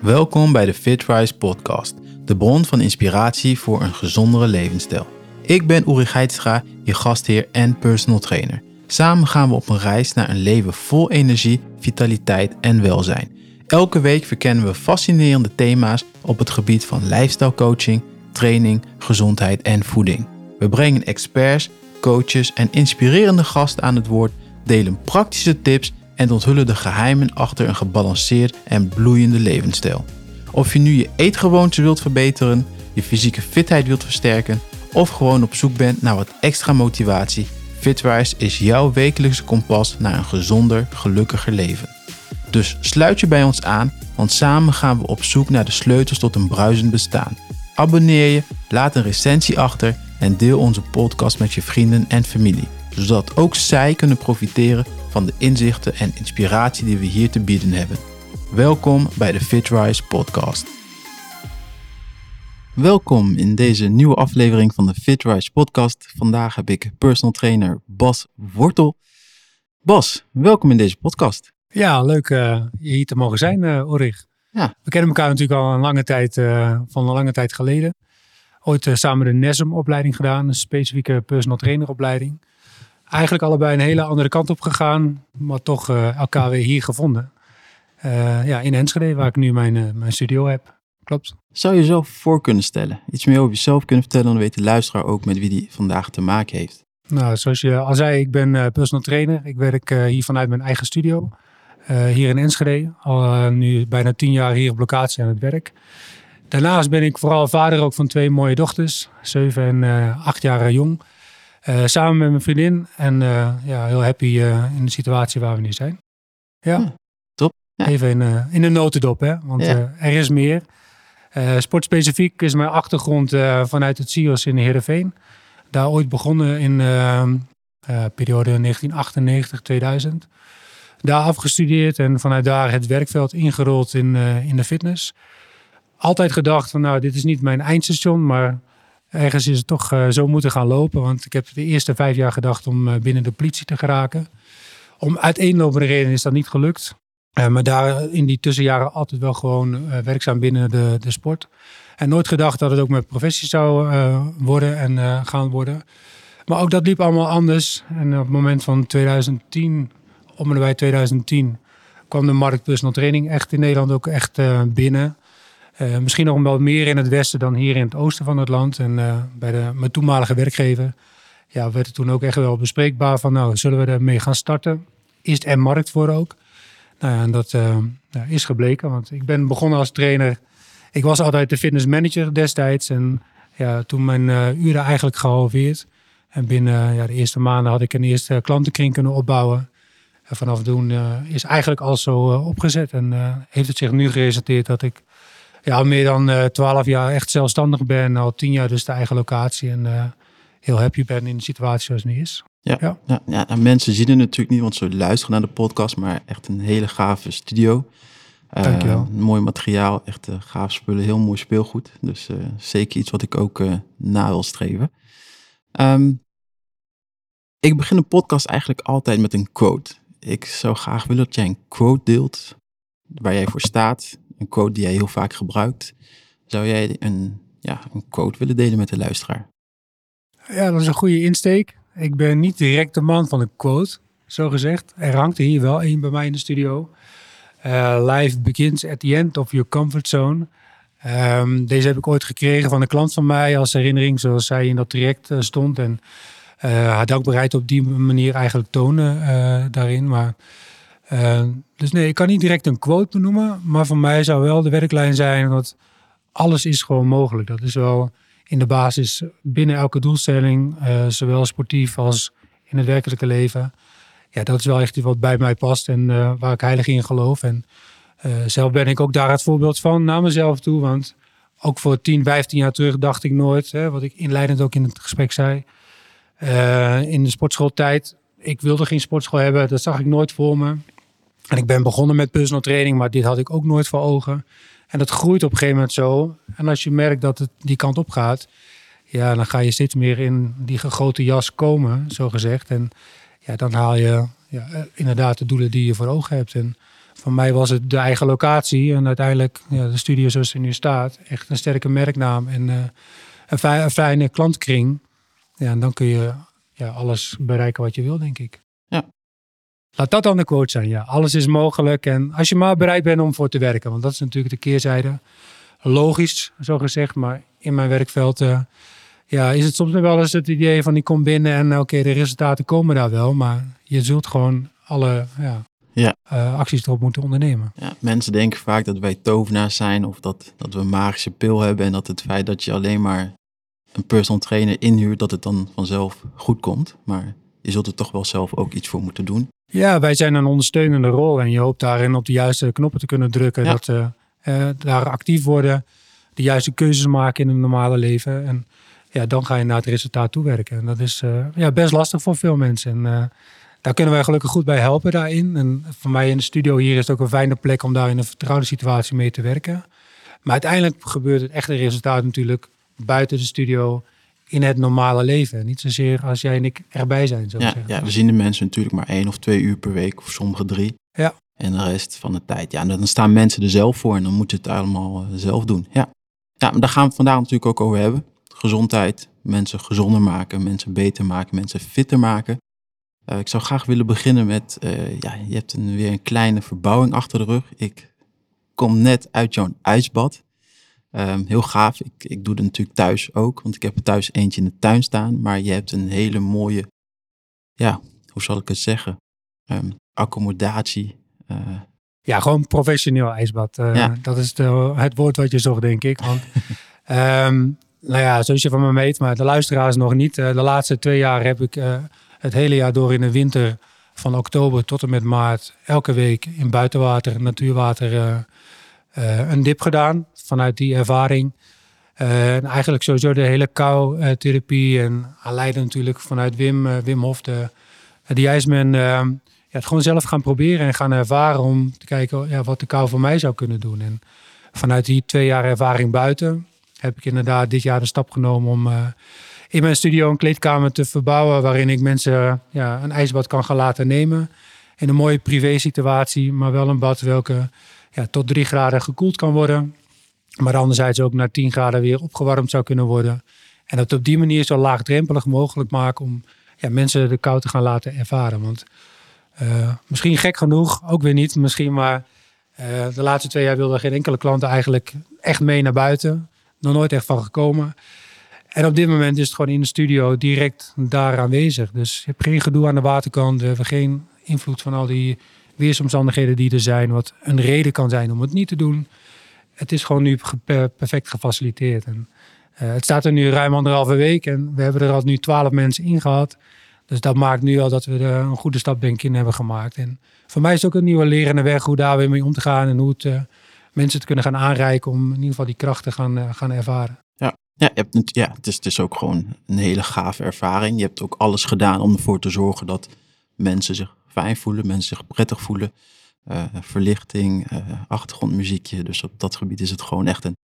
Welkom bij de FitRise podcast, de bron van inspiratie voor een gezondere levensstijl. Ik ben Uri Geitstra, je gastheer en personal trainer. Samen gaan we op een reis naar een leven vol energie, vitaliteit en welzijn. Elke week verkennen we fascinerende thema's op het gebied van lifestyle coaching, training, gezondheid en voeding. We brengen experts, coaches en inspirerende gasten aan het woord, delen praktische tips en onthullen de geheimen achter een gebalanceerd en bloeiende levensstijl. Of je nu je eetgewoontes wilt verbeteren, je fysieke fitheid wilt versterken of gewoon op zoek bent naar wat extra motivatie, Fitwise is jouw wekelijkse kompas naar een gezonder, gelukkiger leven. Dus sluit je bij ons aan, want samen gaan we op zoek naar de sleutels tot een bruisend bestaan. Abonneer je, laat een recensie achter en deel onze podcast met je vrienden en familie, zodat ook zij kunnen profiteren van de inzichten en inspiratie die we hier te bieden hebben. Welkom bij de FitRise podcast. Welkom in deze nieuwe aflevering van de FitRise podcast. Vandaag heb ik personal trainer Bas Wortel. Bas, welkom in deze podcast. Ja, leuk uh, hier te mogen zijn, uh, Ulrich. Ja. We kennen elkaar natuurlijk al een lange tijd, uh, van een lange tijd geleden. Ooit samen de NESM-opleiding gedaan, een specifieke personal trainer opleiding eigenlijk allebei een hele andere kant op gegaan, maar toch uh, elkaar weer hier gevonden. Uh, ja, in Enschede, waar ik nu mijn, uh, mijn studio heb. Klopt. Zou je jezelf voor kunnen stellen? Iets meer over jezelf kunnen vertellen, dan weet de luisteraar ook met wie die vandaag te maken heeft. Nou, zoals je al zei, ik ben personal trainer. Ik werk hier vanuit mijn eigen studio, hier in Enschede. Al nu bijna tien jaar hier op locatie aan het werk. Daarnaast ben ik vooral vader ook van twee mooie dochters, zeven en acht jaar jong. Uh, samen met mijn vriendin. En uh, ja, heel happy uh, in de situatie waar we nu zijn. Ja. Hm, top. Ja. Even in, in de notendop, hè. Want ja. er is meer. sportspecifiek is mijn achtergrond vanuit het CIOS in Heerenveen. Daar ooit begonnen in periode 1998-2000. Daar afgestudeerd en vanuit daar het werkveld ingerold in, in de fitness. Altijd gedacht van nou, dit is niet mijn eindstation, maar ergens is het toch uh, zo moeten gaan lopen. Want ik heb de eerste vijf jaar gedacht om uh, binnen de politie te geraken. Om uiteenlopende redenen is dat niet gelukt. Uh, maar daar in die tussenjaren altijd wel gewoon werkzaam binnen de, de sport. En nooit gedacht dat het ook mijn professie zou worden en gaan worden. Maar ook dat liep allemaal anders. En op het moment van 2010, om en bij 2010, kwam de markt personal training echt in Nederland ook echt binnen. Uh, misschien nog wel meer in het westen dan hier in het oosten van het land. En uh, bij de, mijn toenmalige werkgever ja, werd het toen ook echt wel bespreekbaar van nou, zullen we ermee gaan starten? Is er markt voor ook? Nou ja, en dat ja, is gebleken, want ik ben begonnen als trainer. Ik was altijd de fitnessmanager destijds en ja, toen mijn uren eigenlijk gehalveerd. En binnen ja, de eerste maanden had ik een eerste klantenkring kunnen opbouwen. En vanaf toen is eigenlijk al zo opgezet en heeft het zich nu geresulteerd dat ik ja, meer dan uh, twaalf jaar echt zelfstandig ben. Al tien jaar dus de eigen locatie. En uh, heel happy ben in de situatie zoals het nu is. Ja, ja. ja, ja nou, mensen zien het natuurlijk niet, want ze luisteren naar de podcast. Maar echt een hele gave studio. Uh, Dankjewel. Mooi materiaal, echt gaaf spullen, heel mooi speelgoed. Dus zeker iets wat ik ook na wil streven. Um, ik begin een podcast eigenlijk altijd met een quote. Ik zou graag willen dat jij een quote deelt waar jij voor staat een quote die jij heel vaak gebruikt. Zou jij een, ja, een quote willen delen met de luisteraar? Ja, dat is een goede insteek. Ik ben niet direct de man van een quote, zo gezegd. Er hangt er hier wel één bij mij in de studio. Uh, life begins at the end of your comfort zone. Um, deze heb ik ooit gekregen van een klant van mij als herinnering, zoals zij in dat traject uh, stond. En uh, haar dankbaarheid op die manier eigenlijk tonen daarin. Maar uh, dus nee, ik kan niet direct een quote benoemen, maar voor mij zou wel de werklijn zijn dat alles is gewoon mogelijk. Dat is wel in de basis binnen elke doelstelling, uh, zowel sportief als in het werkelijke leven. Ja, dat is wel echt wat bij mij past en uh, waar ik heilig in geloof. En zelf ben ik ook daar het voorbeeld van naar mezelf toe, want ook voor 10, 15 jaar terug dacht ik nooit, hè, wat ik inleidend ook in het gesprek zei, in de sportschooltijd, ik wilde geen sportschool hebben, dat zag ik nooit voor me. En ik ben begonnen met personal training, maar dit had ik ook nooit voor ogen. En dat groeit op een gegeven moment zo. En als je merkt dat het die kant op gaat, ja, dan ga je steeds meer in die grote jas komen, zo gezegd. En ja, dan haal je ja, inderdaad de doelen die je voor ogen hebt. En voor mij was het de eigen locatie en uiteindelijk ja, de studio zoals ze nu staat. Echt een sterke merknaam en een, fijne, een, fijne klantkring. Ja, en dan kun je ja, alles bereiken wat je wil, denk ik. Ja. Laat dat dan de quote zijn, ja. Alles is mogelijk en als je maar bereid bent om voor te werken. Want dat is natuurlijk de keerzijde. Logisch, zo gezegd, maar in mijn werkveld... Uh, ja, is het soms wel eens het idee van ik kom binnen en oké, de resultaten komen daar wel. Maar je zult gewoon alle ja, ja. Uh, acties erop moeten ondernemen. Ja, mensen denken vaak dat wij tovenaars zijn of dat, dat we een magische pil hebben. En dat het feit dat je alleen maar een personal trainer inhuurt, dat het dan vanzelf goed komt. Maar je zult er toch wel zelf ook iets voor moeten doen. Ja, wij zijn een ondersteunende rol en je hoopt daarin op de juiste knoppen te kunnen drukken. Dat ze uh, daar actief worden, de juiste keuzes maken in het normale leven. En ja, dan ga je naar het resultaat toewerken. En dat is uh, ja, best lastig voor veel mensen. En uh, daar kunnen wij gelukkig goed bij helpen daarin. En voor mij in de studio hier is het ook een fijne plek om daar in een vertrouwde situatie mee te werken. Maar uiteindelijk gebeurt het echte resultaat natuurlijk buiten de studio in het normale leven. Niet zozeer als jij en ik erbij zijn. Ja, zeggen. ja, we zien de mensen natuurlijk maar één of twee uur per week, of sommige drie. Ja. En de rest van de tijd, ja, dan staan mensen er zelf voor en dan moeten ze het allemaal zelf doen. Ja. ja, maar daar gaan we het vandaag natuurlijk ook over hebben gezondheid, mensen gezonder maken, mensen beter maken, mensen fitter maken. Uh, ik zou graag willen beginnen met, uh, ja, je hebt een, weer een kleine verbouwing achter de rug. Ik kom net uit jouw ijsbad. Um, heel gaaf. Ik, ik doe het natuurlijk thuis ook, want ik heb er thuis eentje in de tuin staan. Maar je hebt een hele mooie, ja, hoe zal ik het zeggen? Um, accommodatie. Uh, ja, gewoon professioneel ijsbad. Ja. Dat is de, het woord wat je zocht, denk ik. Want um, nou ja, zoals je van me weet, maar de luisteraars nog niet. de laatste twee jaar heb ik het hele jaar door in de winter van oktober tot en met maart elke week in buitenwater, natuurwater een dip gedaan. Vanuit die ervaring. Uh, en eigenlijk sowieso de hele kou-therapie en aanleiden natuurlijk vanuit Wim, Wim Hof, de, de ijsman. ja, het gewoon zelf gaan proberen en gaan ervaren om te kijken ja, wat de kou voor mij zou kunnen doen. En vanuit die twee jaar ervaring buiten heb ik inderdaad dit jaar de stap genomen om in mijn studio een kleedkamer te verbouwen waarin ik mensen ja, een ijsbad kan gaan laten nemen. In een mooie privé situatie, maar wel een bad welke ja, tot 3 graden gekoeld kan worden. Maar anderzijds ook naar 10 graden weer opgewarmd zou kunnen worden. En dat op die manier zo laagdrempelig mogelijk maken om ja, mensen de kou te gaan laten ervaren. Want uh, misschien gek genoeg, ook weer niet misschien, maar uh, de laatste twee jaar wilde geen enkele klant eigenlijk echt mee naar buiten. Nog nooit echt van gekomen. En op dit moment is het gewoon in de studio direct daar aanwezig. Dus je hebt geen gedoe aan de waterkant. We hebben geen invloed van al die weersomstandigheden die er zijn. Wat een reden kan zijn om het niet te doen. Het is gewoon nu perfect gefaciliteerd. En, uh, het staat er nu ruim anderhalve week. En we hebben er al nu twaalf mensen in gehad. Dus dat maakt nu al dat we er een goede stap denk ik in hebben gemaakt. En voor mij is het ook een nieuwe lerende weg hoe daar weer mee om te gaan. En hoe het, uh, mensen te kunnen gaan aanreiken om in ieder geval die krachten gaan, uh, gaan ervaren. Ja, je hebt, ja het, is, het is ook gewoon een hele gave ervaring. Je hebt ook alles gedaan om ervoor te zorgen dat mensen zich fijn voelen, mensen zich prettig voelen. Uh, verlichting, uh, achtergrondmuziekje. Dus op dat gebied is het gewoon echt een...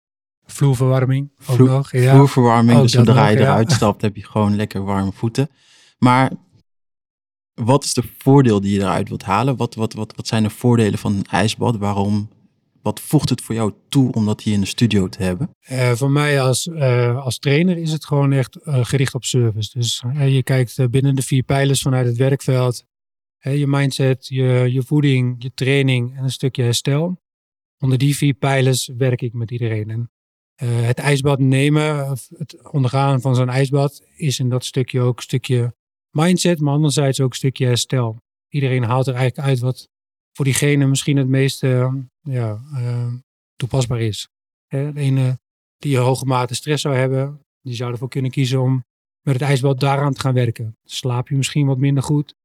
Vloerverwarming ook Vloer, nog. Ja. Vloerverwarming, Ook dus zodra je ja. eruit stapt heb je gewoon lekker warme voeten. Maar wat is de voordeel die je eruit wilt halen? Wat, wat, wat, wat zijn de voordelen van een ijsbad? Waarom wat voegt het voor jou toe om dat hier in de studio te hebben? Uh, voor mij als, uh, als trainer is het gewoon echt uh, gericht op service. Dus je kijkt binnen de vier pijlers vanuit het werkveld. Je mindset, je, je voeding, je training en een stukje herstel. Onder die vier pijlers werk ik met iedereen. En het ijsbad nemen, het ondergaan van zo'n ijsbad, is in dat stukje ook een stukje mindset, maar anderzijds ook een stukje herstel. Iedereen haalt er eigenlijk uit wat voor diegene misschien het meest uh, ja, uh, toepasbaar is. De ene die een hoge mate stress zou hebben, die zou ervoor kunnen kiezen om met het ijsbad daaraan te gaan werken. Slaap je misschien wat minder goed,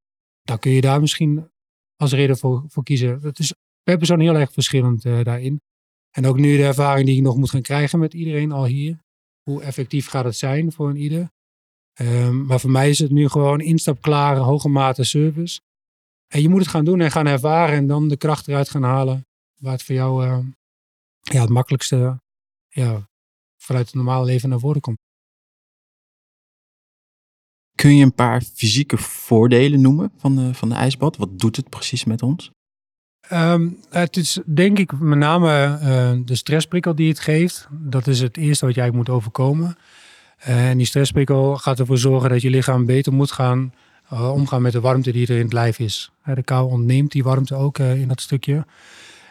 dan kun je daar misschien als reden voor, voor kiezen. Dat is per persoon heel erg verschillend uh, daarin. En ook nu de ervaring die ik nog moet gaan krijgen met iedereen al hier. Hoe effectief gaat het zijn voor een ieder? Um, maar voor mij is het nu gewoon instapklare, hoge mate service. En je moet het gaan doen en gaan ervaren en dan de kracht eruit gaan halen. Waar het voor jou uh, ja, het makkelijkste ja, vanuit het normale leven naar voren komt. Kun je een paar fysieke voordelen noemen van de, van de ijsbad? Wat doet het precies met ons? Ehm, het is denk ik met name uh, de stressprikkel die het geeft. Dat is het eerste wat jij moet overkomen. Uh, en die stressprikkel gaat ervoor zorgen dat je lichaam beter moet gaan uh, omgaan met de warmte die er in het lijf is. de kou ontneemt die warmte ook in dat stukje.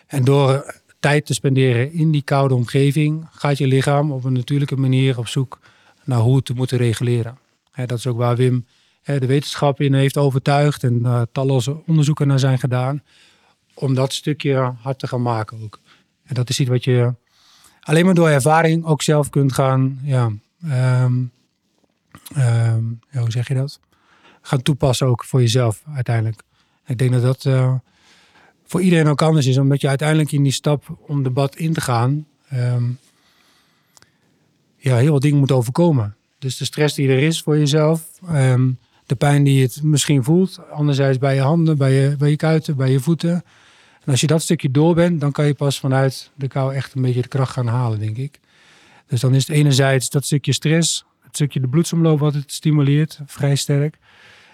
En door tijd te spenderen in die koude omgeving, gaat je lichaam op een natuurlijke manier op zoek naar hoe het te moeten reguleren. Dat is ook waar Wim de wetenschap in heeft overtuigd en uh, talloze onderzoeken naar zijn gedaan. Om dat stukje hard te gaan maken ook. En dat is iets wat je alleen maar door ervaring ook zelf kunt gaan, ja, um, um, ja hoe zeg je dat? Gaan toepassen ook voor jezelf uiteindelijk. Ik denk dat dat uh, voor iedereen ook anders is, omdat je uiteindelijk in die stap om debat in te gaan, um, ja, heel wat dingen moet overkomen. Dus de stress die er is voor jezelf, um, de pijn die je het misschien voelt. Anderzijds bij je handen, bij je, bij je kuiten, bij je voeten. En als je dat stukje door bent, dan kan je pas vanuit de kou echt een beetje de kracht gaan halen, denk ik. Dus dan is het enerzijds dat stukje stress, het stukje de bloedsomloop wat het stimuleert, vrij sterk.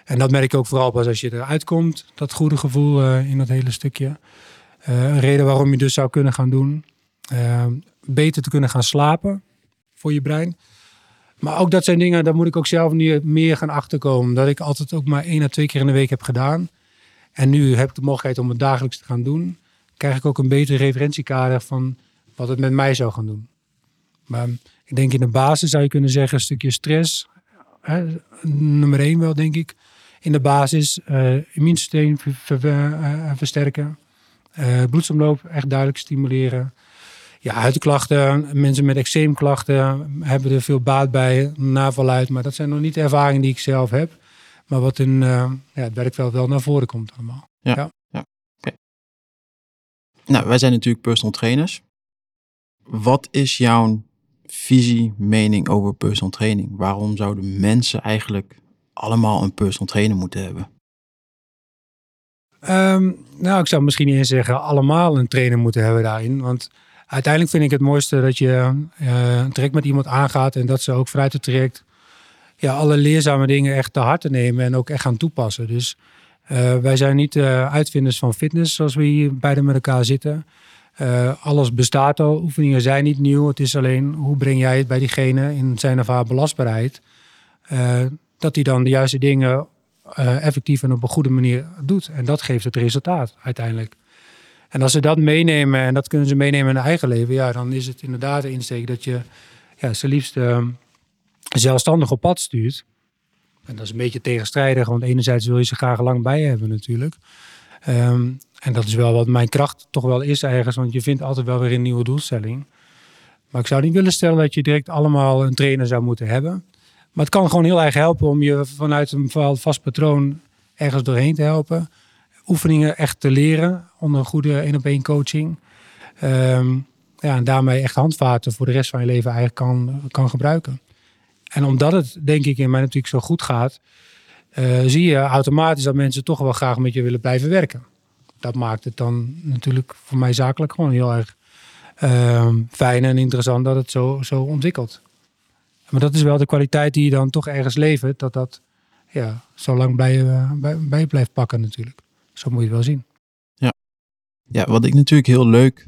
En dat merk ik ook vooral pas als je eruit komt, dat goede gevoel uh, in dat hele stukje. Uh, een reden waarom je dus zou kunnen gaan doen, uh, beter te kunnen gaan slapen voor je brein. Maar ook dat zijn dingen, daar moet ik ook zelf nu meer gaan achterkomen. Dat ik altijd ook maar één à twee keer in de week heb gedaan. En nu heb ik de mogelijkheid om het dagelijks te gaan doen. Krijg ik ook een betere referentiekader van wat het met mij zou gaan doen. Maar ik denk in de basis zou je kunnen zeggen een stukje stress. Hè, nummer één wel, denk ik. In de basis uh, immuunsysteem uh, versterken. Uh, bloedsomloop echt duidelijk stimuleren ja, huidklachten, mensen met eczeemklachten hebben er veel baat bij, naval uit. Maar dat zijn nog niet ervaringen die ik zelf heb. Maar wat in uh, ja, het werkveld wel naar voren komt allemaal. Ja, ja. ja. Okay. Nou, wij zijn natuurlijk personal trainers. Wat is jouw visie, mening over personal training? Waarom zouden mensen eigenlijk allemaal een personal trainer moeten hebben? Um, nou, ik zou misschien niet eens zeggen allemaal een trainer moeten hebben daarin. Want uiteindelijk vind ik het mooiste dat je een traject met iemand aangaat en dat ze ook vanuit het traject ja, alle leerzame dingen echt te harte nemen en ook echt gaan toepassen. Dus uh, wij zijn niet uh, uitvinders van fitness zoals we hier beide met elkaar zitten. alles bestaat al, oefeningen zijn niet nieuw. Het is alleen hoe breng jij het bij diegene in zijn of haar belastbaarheid. dat hij dan de juiste dingen effectief en op een goede manier doet. En dat geeft het resultaat uiteindelijk. En als ze dat meenemen en dat kunnen ze meenemen in hun eigen leven, ja, dan is het inderdaad de insteek dat je ja, ze liefst uh, zelfstandig op pad stuurt. En dat is een beetje tegenstrijdig, want enerzijds wil je ze graag lang bij hebben natuurlijk. Um, en dat is wel wat mijn kracht toch wel is ergens, want je vindt altijd wel weer een nieuwe doelstelling. Maar ik zou niet willen stellen dat je direct allemaal een trainer zou moeten hebben. Maar het kan gewoon heel erg helpen om je vanuit een vast patroon ergens doorheen te helpen oefeningen echt te leren onder een goede één op één coaching. Um, ja, en daarmee echt handvaten voor de rest van je leven eigenlijk kan, kan gebruiken. En omdat het denk ik in mij natuurlijk zo goed gaat, uh, zie je automatisch dat mensen toch wel graag met je willen blijven werken. Dat maakt het dan natuurlijk voor mij zakelijk gewoon heel erg uh, fijn en interessant dat het zo, zo ontwikkelt. Maar dat is wel de kwaliteit die je dan toch ergens levert, dat dat ja, zo lang bij bij, bij je blijft pakken natuurlijk. Zo moet je het wel zien. Ja. ja, wat ik natuurlijk heel leuk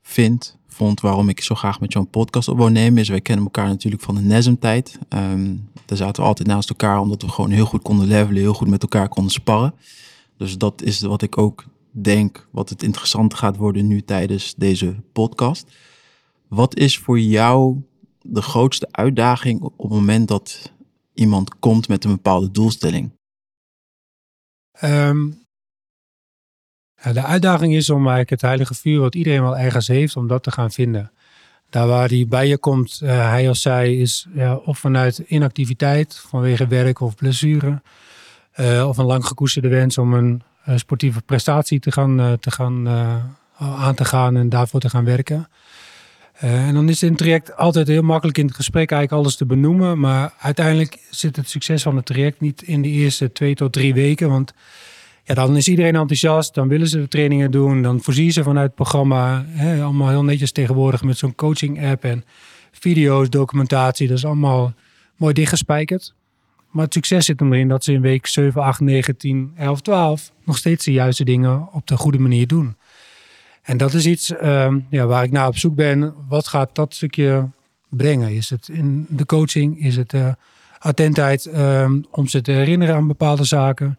vind, vond waarom ik zo graag met jou een podcast op wou nemen, is wij kennen elkaar natuurlijk van de NESM-tijd. Um, daar zaten we altijd naast elkaar, omdat we gewoon heel goed konden levelen, heel goed met elkaar konden sparren. Dus dat is wat ik ook denk, wat het interessant gaat worden nu tijdens deze podcast. Wat is voor jou de grootste uitdaging op het moment dat iemand komt met een bepaalde doelstelling? Um, de uitdaging is om eigenlijk het heilige vuur wat iedereen wel ergens heeft, om dat te gaan vinden. Daar waar hij bij je komt, uh, hij of zij, is ja, of vanuit inactiviteit, vanwege werk of blessure, uh, of een lang gekoesterde wens om een uh, sportieve prestatie te gaan, te gaan, aan te gaan en daarvoor te gaan werken. en dan is het traject altijd heel makkelijk in het gesprek eigenlijk alles te benoemen, maar uiteindelijk zit het succes van het traject niet in de eerste twee tot drie weken, want ja, dan is iedereen enthousiast. Dan willen ze trainingen doen. Dan voorzien ze vanuit het programma. Hè, allemaal heel netjes tegenwoordig met zo'n coaching app en video's, documentatie. Dat is allemaal mooi dichtgespijkerd. Maar het succes zit erin dat ze in week 7, 8, 9, 10, 11, 12 nog steeds de juiste dingen op de goede manier doen. En dat is iets ehm, ja, waar ik naar op zoek ben. Wat gaat dat stukje brengen? Is het in de coaching? Is het uh, attentheid ehm, om ze te herinneren aan bepaalde zaken?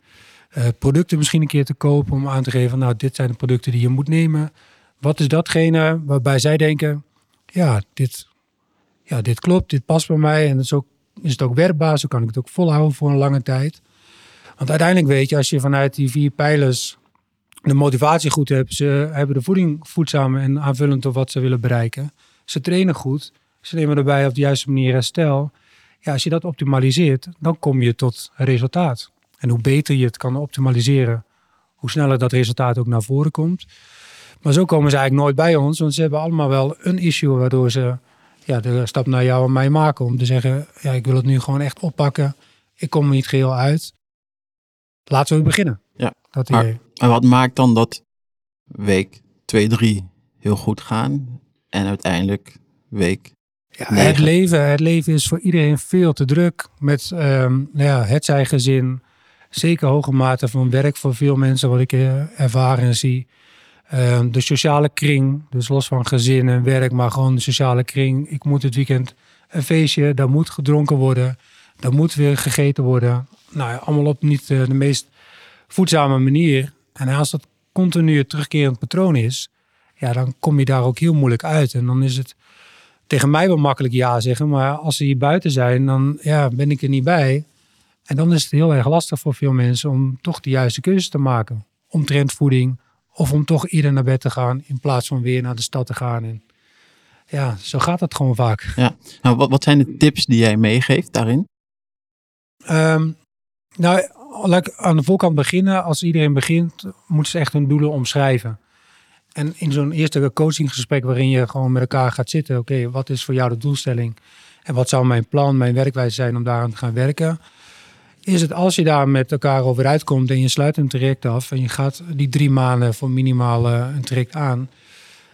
Uh, producten misschien een keer te kopen om aan te geven, nou, dit zijn de producten die je moet nemen. Wat is datgene waarbij zij denken, ja, dit, ja, dit klopt, dit past bij mij en het is, ook, is het ook werkbaar, zo kan ik het ook volhouden voor een lange tijd. Want uiteindelijk weet je, als je vanuit die vier pijlers de motivatie goed hebt, ze hebben de voeding voedzaam en aanvullend op wat ze willen bereiken. Ze trainen goed, ze nemen erbij op de juiste manier herstel. Ja, als je dat optimaliseert, dan kom je tot resultaat. En hoe beter je het kan optimaliseren, hoe sneller dat resultaat ook naar voren komt. Maar zo komen ze eigenlijk nooit bij ons, want ze hebben allemaal wel een issue waardoor ze ja, de stap naar jou en mij maken. Om te zeggen, ja, ik wil het nu gewoon echt oppakken. Ik kom er niet geheel uit. Laten we beginnen. Ja. Dat maar, en wat maakt dan dat week 2, 3 heel goed gaan en uiteindelijk week ja, het, leven, het leven is voor iedereen veel te druk. Met um, nou ja, het zijn gezin, zeker hoge mate van werk voor veel mensen, wat ik uh, ervaar en zie. Ehm, de sociale kring, dus los van gezin en werk, maar gewoon de sociale kring. Ik moet het weekend een feestje, daar moet gedronken worden, daar moet weer gegeten worden. Nou ja, allemaal op niet uh, de meest voedzame manier. En als dat continu terugkerend patroon is, ja, dan kom je daar ook heel moeilijk uit. En dan is het tegen mij wel makkelijk ja zeggen, maar als ze hier buiten zijn, dan ja, ben ik er niet bij. En dan is het heel erg lastig voor veel mensen om toch de juiste keuze te maken. Omtrent voeding of om toch eerder naar bed te gaan in plaats van weer naar de stad te gaan. En ja, zo gaat het gewoon vaak. Ja. Nou, wat, wat zijn de tips die jij meegeeft daarin? Um, nou, laat ik aan de voorkant beginnen. Als iedereen begint, moeten ze echt hun doelen omschrijven. En in zo'n eerste coachinggesprek waarin je gewoon met elkaar gaat zitten. Oké, wat is voor jou de doelstelling? En wat zou mijn plan, mijn werkwijze zijn om daaraan te gaan werken? Is het als je daar met elkaar over uitkomt en je sluit een traject af en je gaat die drie maanden voor minimaal een traject aan,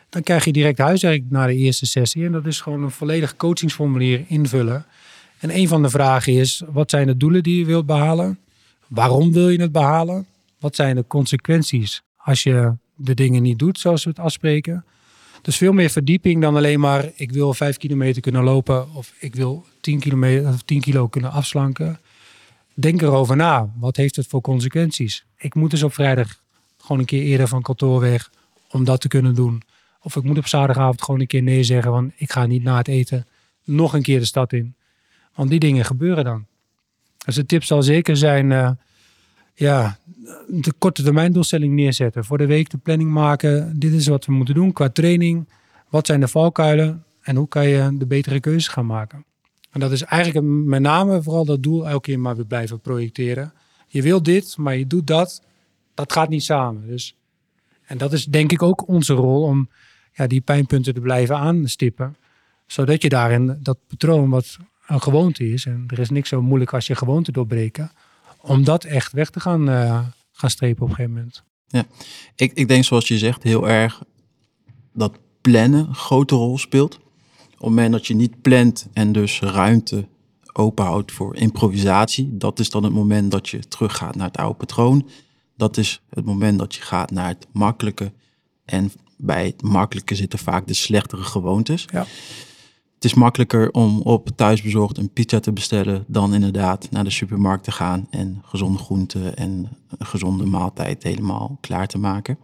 dan krijg je direct huiswerk na de eerste sessie. En dat is gewoon een volledig coachingsformulier invullen. En een van de vragen is: wat zijn de doelen die je wilt behalen? Waarom wil je het behalen? Wat zijn de consequenties als je de dingen niet doet zoals we het afspreken? Dus veel meer verdieping dan alleen maar ik wil vijf kilometer kunnen lopen of ik wil 10, kilometer, of 10 kilo kunnen afslanken. Denk erover na. Wat heeft het voor consequenties? Ik moet dus op vrijdag gewoon een keer eerder van kantoor weg om dat te kunnen doen. Of ik moet op zaterdagavond gewoon een keer nee zeggen, want ik ga niet na het eten nog een keer de stad in. Want die dingen gebeuren dan. Dus de tip zal zeker zijn, uh, ja, de korte termijn doelstelling neerzetten. Voor de week de planning maken. Dit is wat we moeten doen qua training. Wat zijn de valkuilen? En hoe kan je de betere keuzes gaan maken? En dat is eigenlijk met name vooral dat doel elke keer maar weer blijven projecteren. Je wil dit, maar je doet dat. Dat gaat niet samen. Dus, en dat is denk ik ook onze rol om ja, die pijnpunten te blijven aanstippen. Zodat je daarin dat patroon wat een gewoonte is. En er is niks zo moeilijk als je gewoonte doorbreken. Om dat echt weg te gaan, uh, gaan strepen op een gegeven moment. Ja, ik, ik denk zoals je zegt heel erg dat plannen een grote rol speelt. Op het moment dat je niet plant en dus ruimte openhoudt voor improvisatie, dat is dan het moment dat je teruggaat naar het oude patroon. Dat is het moment dat je gaat naar het makkelijke. En bij het makkelijke zitten vaak de slechtere gewoontes. Ja het is makkelijker om op thuisbezorgd een pizza te bestellen dan inderdaad naar de supermarkt te gaan en gezonde groenten en een gezonde maaltijd helemaal klaar te maken.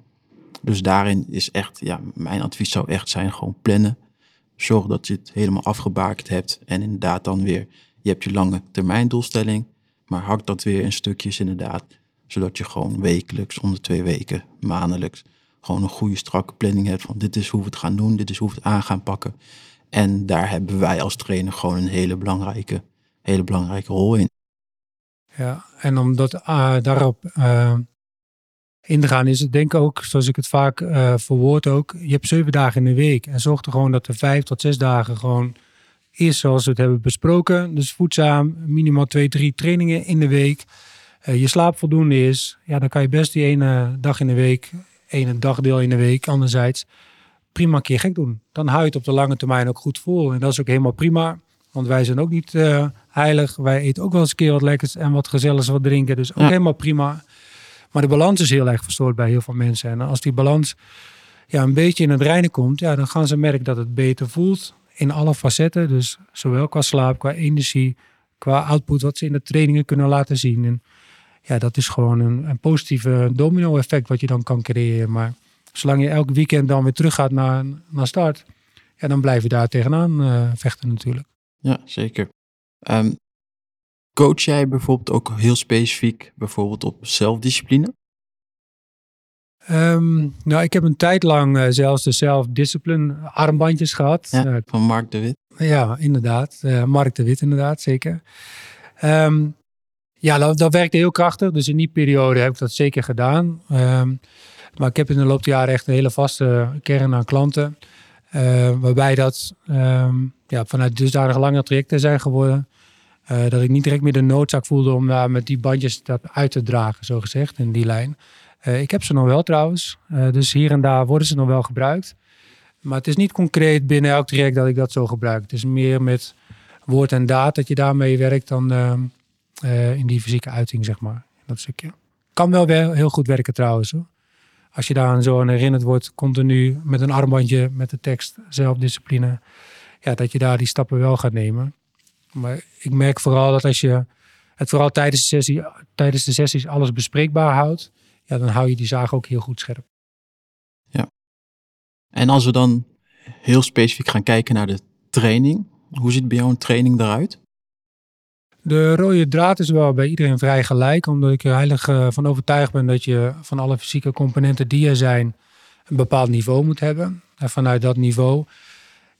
Dus daarin is echt, ja, mijn advies zou echt zijn gewoon plannen. Zorg dat je het helemaal afgebakend hebt en inderdaad dan weer, je hebt je lange termijn doelstelling, maar hak dat weer in stukjes inderdaad, zodat je gewoon wekelijks, onder twee weken, maandelijks, gewoon een goede strakke planning hebt van dit is hoe we het gaan doen, dit is hoe we het aan gaan pakken. En daar hebben wij als trainer gewoon een hele belangrijke, hele belangrijke rol in. Ja, en om dat, uh, daarop uh, in te gaan is het denk ik ook, zoals ik het vaak uh, verwoord ook, je hebt zeven dagen in de week. En zorg er gewoon dat er vijf tot zes dagen gewoon is zoals we het hebben besproken. Dus voedzaam, minimaal twee, drie trainingen in de week. je slaap voldoende is, ja, dan kan je best die ene dag in de week, ene dagdeel in de week, anderzijds prima een keer gek doen. Dan hou je het op de lange termijn ook goed vol. En dat is ook helemaal prima. Want wij zijn ook niet uh, heilig. Wij eten ook wel eens een keer wat lekkers en wat gezelligs wat drinken. Dus ook helemaal prima. Maar de balans is heel erg verstoord bij heel veel mensen. En als die balans ja, een beetje in het reinen komt, ja, dan gaan ze merken dat het beter voelt in alle facetten. Dus zowel qua slaap, qua energie, qua output, wat ze in de trainingen kunnen laten zien. En ja, dat is gewoon een, een positieve domino-effect wat je dan kan creëren. Maar zolang je elk weekend dan weer teruggaat naar, naar start, ja, dan blijf je daar tegenaan uh, vechten natuurlijk. Ja, zeker. Ehm, coach jij bijvoorbeeld ook heel specifiek bijvoorbeeld op zelfdiscipline? Um, nou, ik heb een tijd lang uh, zelfs de self-discipline armbandjes gehad. Ja, uh, van Mark de Wit. Ja, inderdaad. Uh, Mark de Wit, inderdaad, zeker. Um, ja, dat, dat, werkte heel krachtig. Dus in die periode heb ik dat zeker gedaan. Um, maar ik heb in de loop der jaren echt een hele vaste kern aan klanten. waarbij dat ja, vanuit dusdanig lange trajecten zijn geworden. Dat ik niet direct meer de noodzaak voelde om daar met die bandjes dat uit te dragen, zo gezegd, in die lijn. Uh, ik heb ze nog wel trouwens. Uh, dus hier en daar worden ze nog wel gebruikt. Maar het is niet concreet binnen elk traject dat ik dat zo gebruik. Het is meer met woord en daad dat je daarmee werkt dan uh, in die fysieke uiting, zeg maar. Dat stukje. Kan wel wel heel goed werken trouwens. Hoor. Als je daar zo aan herinnerd wordt, continu met een armbandje met de tekst zelfdiscipline. Ja, dat je daar die stappen wel gaat nemen. Maar ik merk vooral dat als je het vooral tijdens de, sessie, tijdens de sessies alles bespreekbaar houdt ja, dan hou je die zaag ook heel goed scherp. Ja. En als we dan heel specifiek gaan kijken naar de training, hoe ziet bij jou een training eruit? De rode draad is wel bij iedereen vrij gelijk, omdat ik er heilig eh, van overtuigd ben dat je van alle fysieke componenten die er zijn, een bepaald niveau moet hebben. En vanuit dat niveau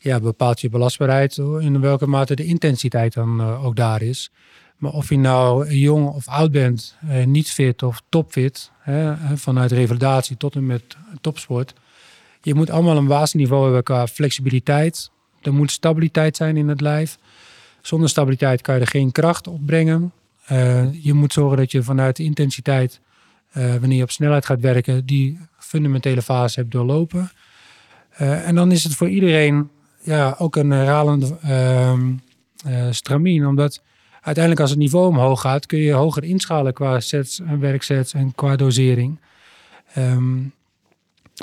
ja, bepaalt je belastbaarheid in welke mate de intensiteit dan uh, ook daar is. Maar of je nou jong of oud bent, eh, niet fit of topfit, vanuit revalidatie tot en met topsport. Je moet allemaal een basisniveau hebben qua flexibiliteit. Er moet stabiliteit zijn in het lijf. Zonder stabiliteit kan je er geen kracht opbrengen. Uh, je moet zorgen dat je vanuit de intensiteit, wanneer je op snelheid gaat werken, die fundamentele fase hebt doorlopen. En dan is het voor iedereen ja, ook een herhalende ehm, stramien, omdat uiteindelijk als het niveau omhoog gaat, kun je hoger inschalen qua sets en werksets en qua dosering. Um,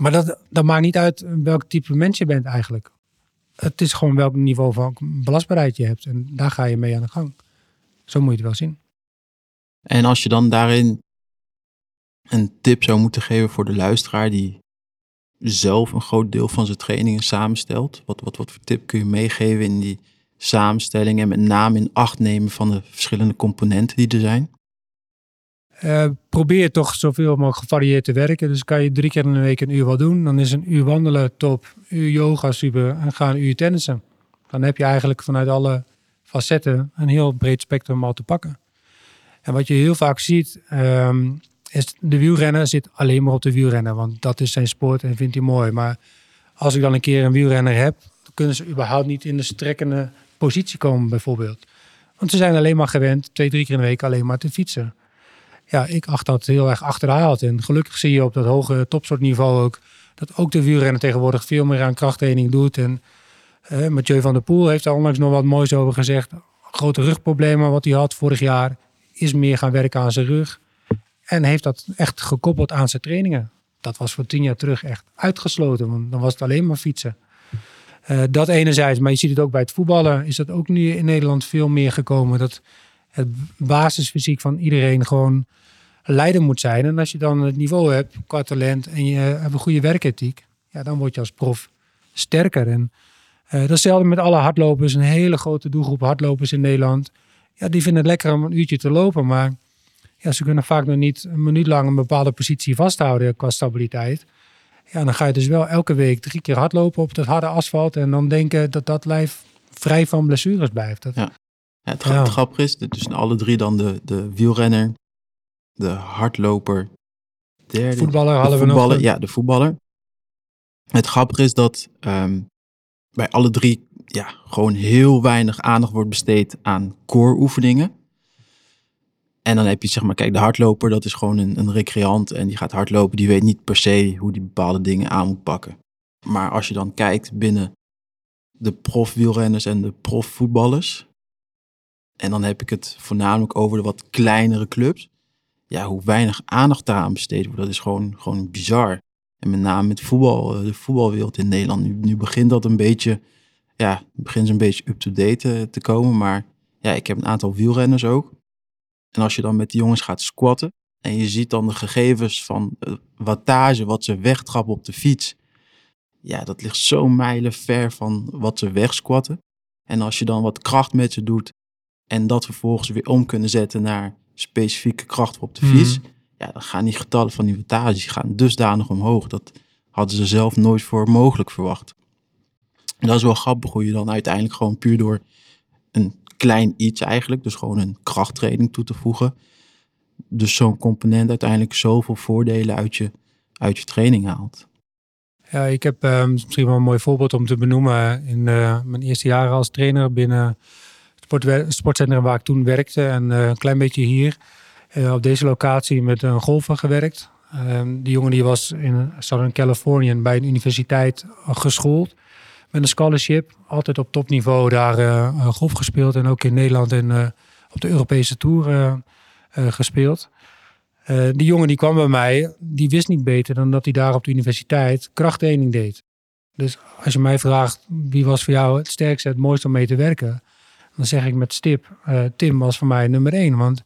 maar dat, dat maakt niet uit welk type mens je bent eigenlijk. Het is gewoon welk niveau van belastbaarheid je hebt. En daar ga je mee aan de gang. Zo moet je het wel zien. En als je dan daarin een tip zou moeten geven voor de luisteraar die zelf een groot deel van zijn trainingen samenstelt. Wat, wat, wat voor tip kun je meegeven in die samenstelling en met name in acht nemen van de verschillende componenten die er zijn? Uh, probeer toch zoveel mogelijk gevarieerd te werken. Dus kan je drie keer in de week een uur wat doen. Dan is een uur wandelen top, uur yoga super en ga een uur tennissen. Dan heb je eigenlijk vanuit alle facetten een heel breed spectrum al te pakken. En wat je heel vaak ziet, um, is de wielrenner zit alleen maar op de wielrenner. Want dat is zijn sport en vindt hij mooi. Maar als ik dan een keer een wielrenner heb, kunnen ze überhaupt niet in de strekkende positie komen bijvoorbeeld. Want ze zijn alleen maar gewend twee, drie keer in de week alleen maar te fietsen. Ja, ik acht dat heel erg achterhaald. En gelukkig zie je op dat hoge topsoortniveau ook... dat ook de wielrenner tegenwoordig veel meer aan krachttraining doet. En eh, Mathieu van der Poel heeft daar onlangs nog wat moois over gezegd. Grote rugproblemen wat hij had vorig jaar... is meer gaan werken aan zijn rug. En heeft dat echt gekoppeld aan zijn trainingen. Dat was voor tien jaar terug echt uitgesloten. Want dan was het alleen maar fietsen. Uh, dat enerzijds, maar je ziet het ook bij het voetballen, is dat ook nu in Nederland veel meer gekomen. Dat het basisfysiek van iedereen gewoon leider moet zijn. En als je dan het niveau hebt qua talent en je hebt een goede werkethiek, ja, dan word je als prof sterker. En uh, datzelfde met alle hardlopers, een hele grote doelgroep hardlopers in Nederland. Ja, die vinden het lekker om een uurtje te lopen, maar ja, ze kunnen vaak nog niet een minuut lang een bepaalde positie vasthouden qua stabiliteit. Ja, dan ga je dus wel elke week drie keer hardlopen op dat harde asfalt. En dan denken dat dat lijf vrij van blessures blijft. Dat... Ja. ja. het, ja. grappige is, dus alle drie dan de, de wielrenner, de hardloper, derde, voetballer hadden we nog. Ja, de voetballer. Het grappige is dat um, bij alle drie ja, gewoon heel weinig aandacht wordt besteed aan core oefeningen. En dan heb je zeg maar, kijk, de hardloper, dat is gewoon een, een recreant en die gaat hardlopen, die weet niet per se hoe die bepaalde dingen aan moet pakken. Maar als je dan kijkt binnen de profwielrenners en de profvoetballers, en dan heb ik het voornamelijk over de wat kleinere clubs, ja, hoe weinig aandacht daaraan besteed wordt, dat is gewoon, gewoon bizar. En met name met voetbal, de voetbalwereld in Nederland. Nu, nu begint dat een beetje, ja, begint een beetje up-to-date te komen. Maar ja, ik heb een aantal wielrenners ook. En als je dan met die jongens gaat squatten en je ziet dan de gegevens van wattage, wat ze wegtrappen op de fiets. Ja, dat ligt zo mijlen ver van wat ze wegsquatten. En als je dan wat kracht met ze doet en dat vervolgens weer om kunnen zetten naar specifieke kracht op de fiets. Mhm. Ja, dan gaan die getallen van die wattage gaan dusdanig omhoog. Dat hadden ze zelf nooit voor mogelijk verwacht. En dat is wel grappig hoe je dan uiteindelijk gewoon puur door een klein iets eigenlijk, dus gewoon een krachttraining toe te voegen. Dus zo'n component uiteindelijk zoveel voordelen uit je, uit je training haalt. Ja, ik heb uh, misschien wel een mooi voorbeeld om te benoemen. In uh, mijn eerste jaren als trainer binnen het sportcentrum waar ik toen werkte. En uh, een klein beetje hier op deze locatie met een golfer gewerkt. Ehm, die jongen die was in Southern California bij een universiteit geschoold met een scholarship. Altijd op topniveau daar uh, golf gespeeld. En ook in Nederland en uh, op de Europese Tour uh, gespeeld. die jongen die kwam bij mij, die wist niet beter dan dat hij daar op de universiteit krachttraining deed. Dus als je mij vraagt, wie was voor jou het sterkste, het mooiste om mee te werken? Dan zeg ik met stip, Tim was voor mij nummer één. Want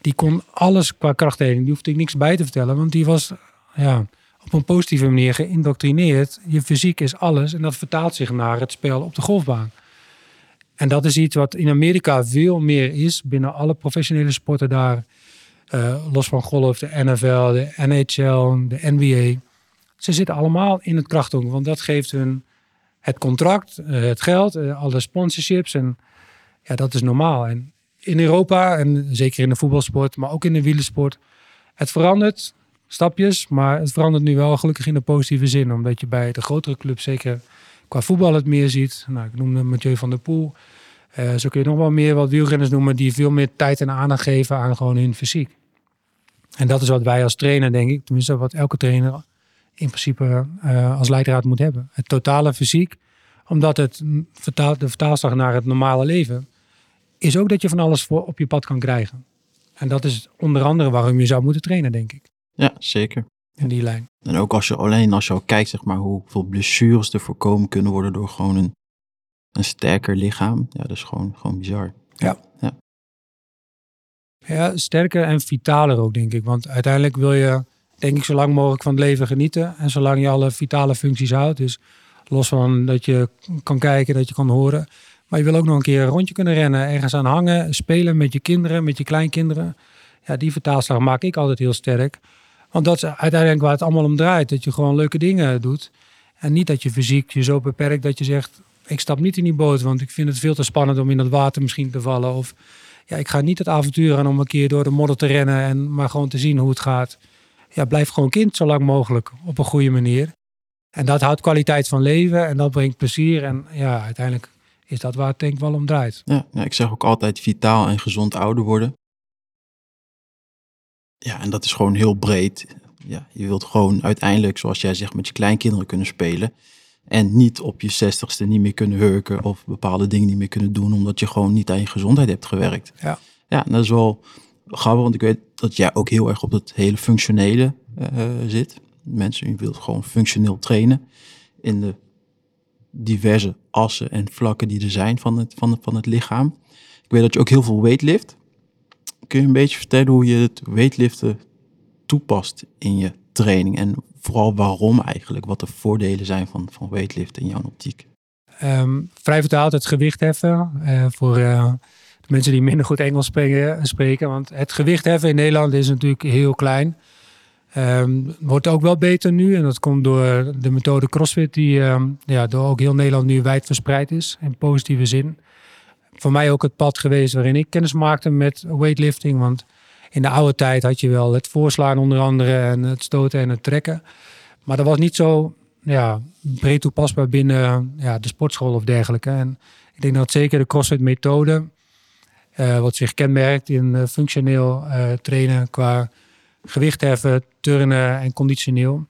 die kon alles qua krachttraining. Die hoefde ik niks bij te vertellen. Want die was, ja, op een positieve manier geïndoctrineerd. Je fysiek is alles en dat vertaalt zich naar het spel op de golfbaan. En dat is iets wat in Amerika veel meer is binnen alle professionele sporten daar. Uh, los van golf, de NFL, de NHL, de NBA. Ze zitten allemaal in het krachtonk, want dat geeft hun het contract, uh, het geld, uh, alle sponsorships. En ja, dat is normaal. En in Europa, en zeker in de voetbalsport, maar ook in de wielersport, het verandert stapjes. Maar het verandert nu wel gelukkig in de positieve zin. Omdat je bij de grotere clubs zeker qua voetbal het meer ziet. Nou, ik noemde Mathieu van der Poel. Uh, zo kun je nog wel meer wat wielrenners noemen die veel meer tijd en aandacht geven aan gewoon hun fysiek. En dat is wat wij als trainer, denk ik, tenminste wat elke trainer in principe uh, als leidraad moet hebben. Het totale fysiek, omdat het vertaalt, de vertaalslag naar het normale leven, is ook dat je van alles op je pad kan krijgen. En dat is onder andere waarom je zou moeten trainen, denk ik. Ja, zeker. In die lijn. En ook als je alleen als je al kijkt, zeg maar, hoeveel blessures er voorkomen kunnen worden door gewoon een, een sterker lichaam. Ja, dat is gewoon, gewoon bizar. Ja. ja. Ja, sterker en vitaler ook, denk ik. Want uiteindelijk wil je, denk ik, zo lang mogelijk van het leven genieten. En zolang je alle vitale functies houdt. Dus los van dat je kan kijken, dat je kan horen. Maar je wil ook nog een keer een rondje kunnen rennen, ergens aan hangen, spelen met je kinderen, met je kleinkinderen. Ja, die vertaalslag maak ik altijd heel sterk. Want dat is uiteindelijk waar het allemaal om draait. Dat je gewoon leuke dingen doet. En niet dat je fysiek je zo beperkt dat je zegt... ik stap niet in die boot, want ik vind het veel te spannend om in dat water misschien te vallen. Of ja, ik ga niet het avontuur aan om een keer door de modder te rennen... en maar gewoon te zien hoe het gaat. Ja, blijf gewoon kind zo lang mogelijk op een goede manier. En dat houdt kwaliteit van leven en dat brengt plezier. En ja, uiteindelijk is dat waar het denk ik wel om draait. Ja, ja, ik zeg ook altijd vitaal en gezond ouder worden. Ja, en dat is gewoon heel breed. Ja, je wilt gewoon uiteindelijk, zoals jij zegt, met je kleinkinderen kunnen spelen. En niet op je zestigste niet meer kunnen hurken of bepaalde dingen niet meer kunnen doen, omdat je gewoon niet aan je gezondheid hebt gewerkt. Ja, ja dat is wel grappig, want ik weet dat jij ook heel erg op het hele functionele uh, zit. Mensen, je wilt gewoon functioneel trainen in de diverse assen en vlakken die er zijn van het, van, van het lichaam. Ik weet dat je ook heel veel weightlift. Kun je een beetje vertellen hoe je het weightliften toepast in je training en vooral waarom eigenlijk, wat de voordelen zijn van, van weightliften in jouw optiek? Um, vrij vertaald het gewicht heffen uh, voor uh, de mensen die minder goed Engels spreken. Want het gewicht heffen in Nederland is natuurlijk heel klein. Um, wordt ook wel beter nu en dat komt door de methode CrossFit die um, ja, door ook heel Nederland nu wijd verspreid is in positieve zin voor mij ook het pad geweest waarin ik kennis maakte met weightlifting. Want in de oude tijd had je wel het voorslaan onder andere en het stoten en het trekken. Maar dat was niet zo ja, breed toepasbaar binnen ja, de sportschool of dergelijke. En ik denk dat zeker de CrossFit methode, uh, wat zich kenmerkt in uh, functioneel uh, trainen qua gewicht heffen, turnen en conditioneel.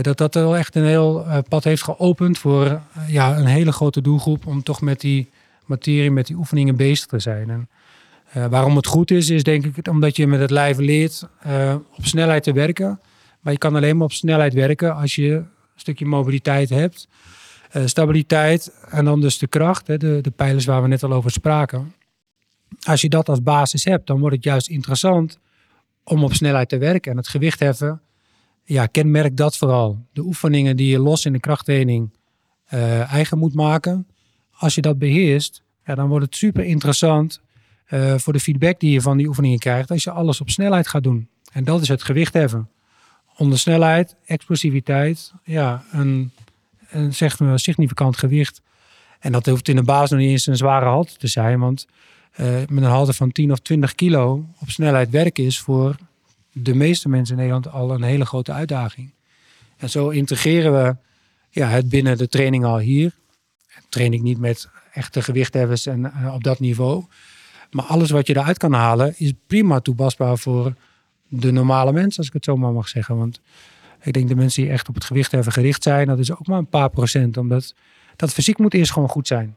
dat dat wel echt een heel pad heeft geopend voor ja, een hele grote doelgroep om toch met die materie, met die oefeningen bezig te zijn. En, uh, waarom het goed is, is denk ik omdat je met het lijf leert uh, op snelheid te werken. Maar je kan alleen maar op snelheid werken als je een stukje mobiliteit hebt. Uh, stabiliteit en dan dus de kracht, hè, de, de pijlers waar we net al over spraken. Als je dat als basis hebt, dan wordt het juist interessant om op snelheid te werken. En het gewicht heffen, ja, kenmerk dat vooral. De oefeningen die je los in de krachttraining eigen moet maken. Als je dat beheerst, ja, dan wordt het super interessant uh, voor de feedback die je van die oefeningen krijgt. Als je alles op snelheid gaat doen. En dat is het gewicht heffen. Onder snelheid, explosiviteit, ja, een, een zeg maar, significant gewicht. En dat hoeft in de basis nog niet eens een zware halte te zijn. Want uh, met een halte van 10 of 20 kilo op snelheid werken is voor de meeste mensen in Nederland al een hele grote uitdaging. En zo integreren we ja, het binnen de training al hier. Train ik niet met echte gewichtheffers en uh, op dat niveau. Maar alles wat je eruit kan halen is prima toepasbaar voor de normale mens, als ik het zo maar mag zeggen. Want ik denk de mensen die echt op het gewichtheffen gericht zijn, dat is ook maar een paar procent. Omdat dat fysiek moet eerst gewoon goed zijn.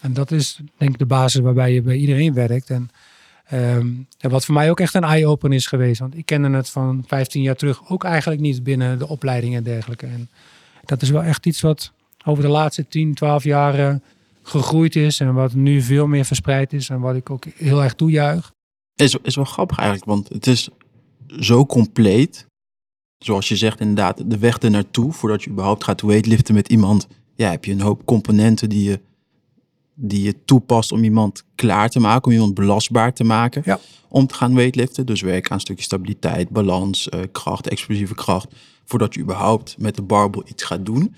En dat is denk ik de basis waarbij je bij iedereen werkt. En, en wat voor mij ook echt een eye-opener is geweest. Want ik kende het van 15 jaar terug ook eigenlijk niet binnen de opleiding en dergelijke. En dat is wel echt iets wat over de laatste 10, 12 jaar gegroeid is. En wat nu veel meer verspreid is. En wat ik ook heel erg toejuich. Is, is wel grappig eigenlijk, want het is zo compleet. Zoals je zegt, inderdaad, de weg er naartoe, voordat je überhaupt gaat weightliften met iemand, ja, heb je een hoop componenten die je, die je toepast om iemand klaar te maken, om iemand belastbaar te maken ja. om te gaan weightliften. Dus werk aan een stukje stabiliteit, balans, uh, kracht, explosieve kracht, voordat je überhaupt met de barbel iets gaat doen.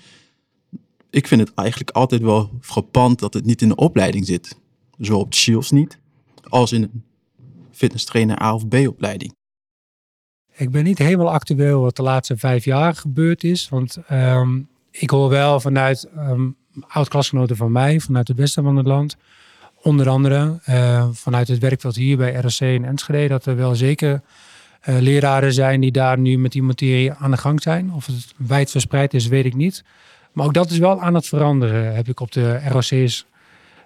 Ik vind het eigenlijk altijd wel frappant dat het niet in de opleiding zit. Zowel op de Shields niet, als in een fitness trainer A of B opleiding. Ik ben niet helemaal actueel wat de laatste vijf jaar gebeurd is. Want um, ik hoor wel vanuit um, oud-klasgenoten van mij, vanuit het westen van het land. Onder andere uh, vanuit het werkveld hier bij RSC in Enschede. Dat er wel zeker uh, leraren zijn die daar nu met die materie aan de gang zijn. Of het wijd verspreid is, weet ik niet. Maar ook dat is wel aan het veranderen. Heb ik op de ROC's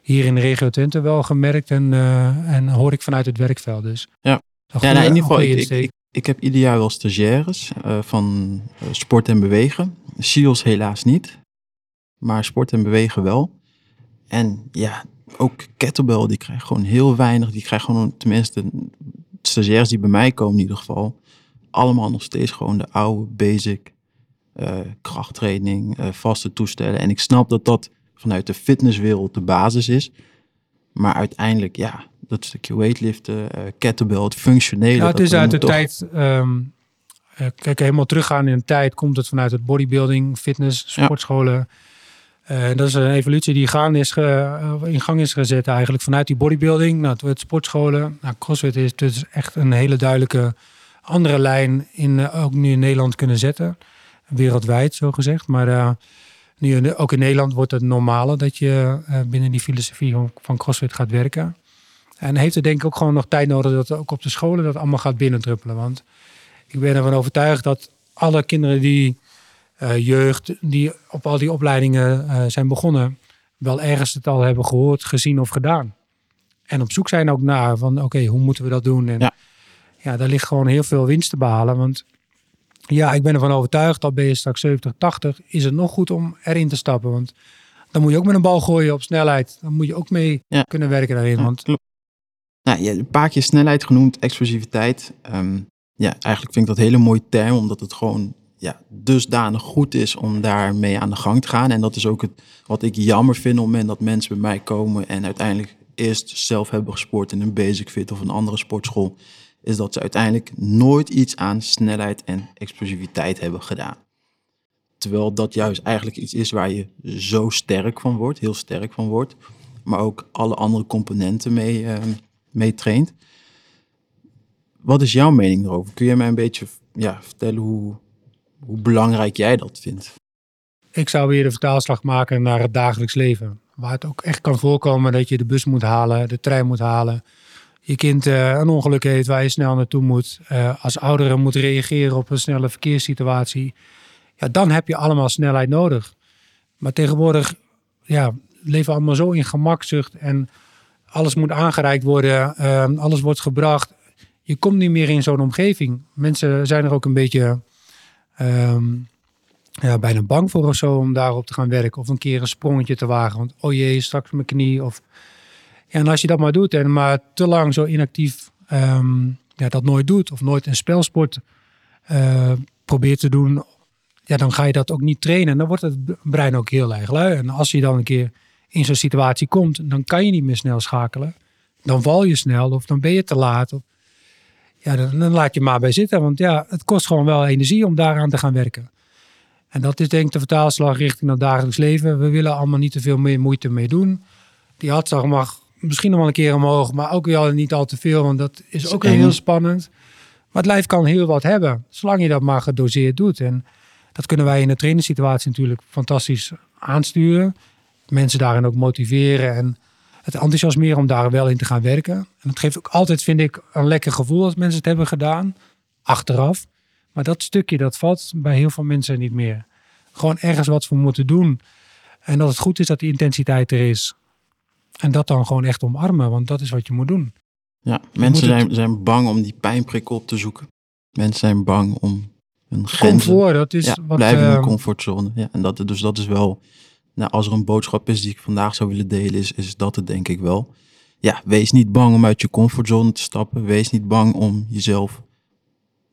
hier in de regio Twente wel gemerkt. En, uh, en hoor ik vanuit het werkveld. Dus ja. Ja, nou, in ieder geval, ik, ik, ik heb ieder jaar wel stagiaires uh, van uh, sport en bewegen. SEALS helaas niet, maar sport en bewegen wel. En ja, ook kettlebell, die krijgen gewoon heel weinig. Die krijgen gewoon, tenminste, stagiaires die bij mij komen in ieder geval, allemaal nog steeds gewoon de oude basic krachttraining, vaste toestellen. En ik snap dat dat vanuit de fitnesswereld de basis is. Maar uiteindelijk, ja, dat stukje weightliften, uh, kettlebell, het functionele. Ja, het is uit de toch... tijd, um, kijk, helemaal teruggaan in de tijd, komt het vanuit het bodybuilding, fitness, sportscholen. Ja. Uh, dat is een evolutie die gaan is ge, in gang is gezet eigenlijk vanuit die bodybuilding. Nou, het sportscholen. Nou, CrossFit is dus echt een hele duidelijke andere lijn in, ook nu in Nederland kunnen zetten. Wereldwijd, zo gezegd. Maar nu, ook in Nederland wordt het normale dat je binnen die filosofie van, CrossFit gaat werken. En heeft er denk ik ook gewoon nog tijd nodig dat ook op de scholen dat allemaal gaat binnendruppelen. Want ik ben ervan overtuigd dat alle kinderen die uh, jeugd, die op al die opleidingen uh, zijn begonnen, wel ergens het al hebben gehoord, gezien of gedaan. En op zoek zijn ook naar van oké, okay, hoe moeten we dat doen? En ja. ja, daar ligt gewoon heel veel winst te behalen. Want ja, ik ben ervan overtuigd dat ben je straks 70, 80, is het nog goed om erin te stappen. Want dan moet je ook met een bal gooien op snelheid. Dan moet je ook mee ja. kunnen werken daarin. Ja, want klopt. Nou, je een paar keer snelheid genoemd, explosiviteit. Um, ja, eigenlijk vind ik dat een hele mooie term, omdat het gewoon ja, dusdanig goed is om daarmee aan de gang te gaan. En dat is ook het, wat ik jammer vind op het moment dat mensen bij mij komen en uiteindelijk eerst zelf hebben gesport in een basic fit of een andere sportschool, is dat ze uiteindelijk nooit iets aan snelheid en explosiviteit hebben gedaan. Terwijl dat juist eigenlijk iets is waar je zo sterk van wordt, heel sterk van wordt, maar ook alle andere componenten mee, uh, mee traint. Wat is jouw mening erover? Kun je mij een beetje ja, vertellen hoe, hoe belangrijk jij dat vindt? Ik zou weer de vertaalslag maken naar het dagelijks leven. Waar het ook echt kan voorkomen dat je de bus moet halen, de trein moet halen. Je kind uh, een ongeluk heeft waar je snel naartoe moet. Uh, als ouderen moet reageren op een snelle verkeerssituatie. Ja, dan heb je allemaal snelheid nodig. Maar tegenwoordig ja, leven we allemaal zo in gemakzucht. En alles moet aangereikt worden, uh, alles wordt gebracht. Je komt niet meer in zo'n omgeving. Mensen zijn er ook een beetje ehm, ja, bijna bang voor of zo om daarop te gaan werken. Of een keer een sprongetje te wagen. Want oh jee, straks mijn knie. Of... En als je dat maar doet en maar te lang zo inactief ehm, ja, dat nooit doet. Of nooit een spelsport uh, probeert te doen. Ja, dan ga je dat ook niet trainen. En dan wordt het brein ook heel erg lui. En als je dan een keer in zo'n situatie komt, dan kan je niet meer snel schakelen. Dan val je snel of dan ben je te laat. Of, ja, dan, dan laat je maar bij zitten. Want ja, het kost gewoon wel energie om daaraan te gaan werken. En dat is denk ik de vertaalslag richting het dagelijks leven. We willen allemaal niet te veel meer moeite mee doen. Die hartslag mag misschien nog wel een keer omhoog, maar ook wel niet al te veel, want dat is ook heel spannend. Maar het lijf kan heel wat hebben, zolang je dat maar gedoseerd doet. En dat kunnen wij in de trainingssituatie natuurlijk fantastisch aansturen. Mensen daarin ook motiveren en het enthousiasmeren om daar wel in te gaan werken. En dat geeft ook altijd, vind ik, een lekker gevoel als mensen het hebben gedaan, achteraf. Maar dat stukje, dat valt bij heel veel mensen niet meer. Gewoon ergens wat we moeten doen. En dat het goed is dat die intensiteit er is. En dat dan gewoon echt omarmen, want dat is wat je moet doen. Ja, mensen zijn, zijn bang om die pijnprikkel op te zoeken. Mensen zijn bang om hun grenzen... Comfort, dat is ja, wat... blijven in de comfortzone. Ja, en dat, dus dat is wel... Nou, als er een boodschap is die ik vandaag zou willen delen, is, is dat het denk ik wel. Ja, wees niet bang om uit je comfortzone te stappen. Wees niet bang om jezelf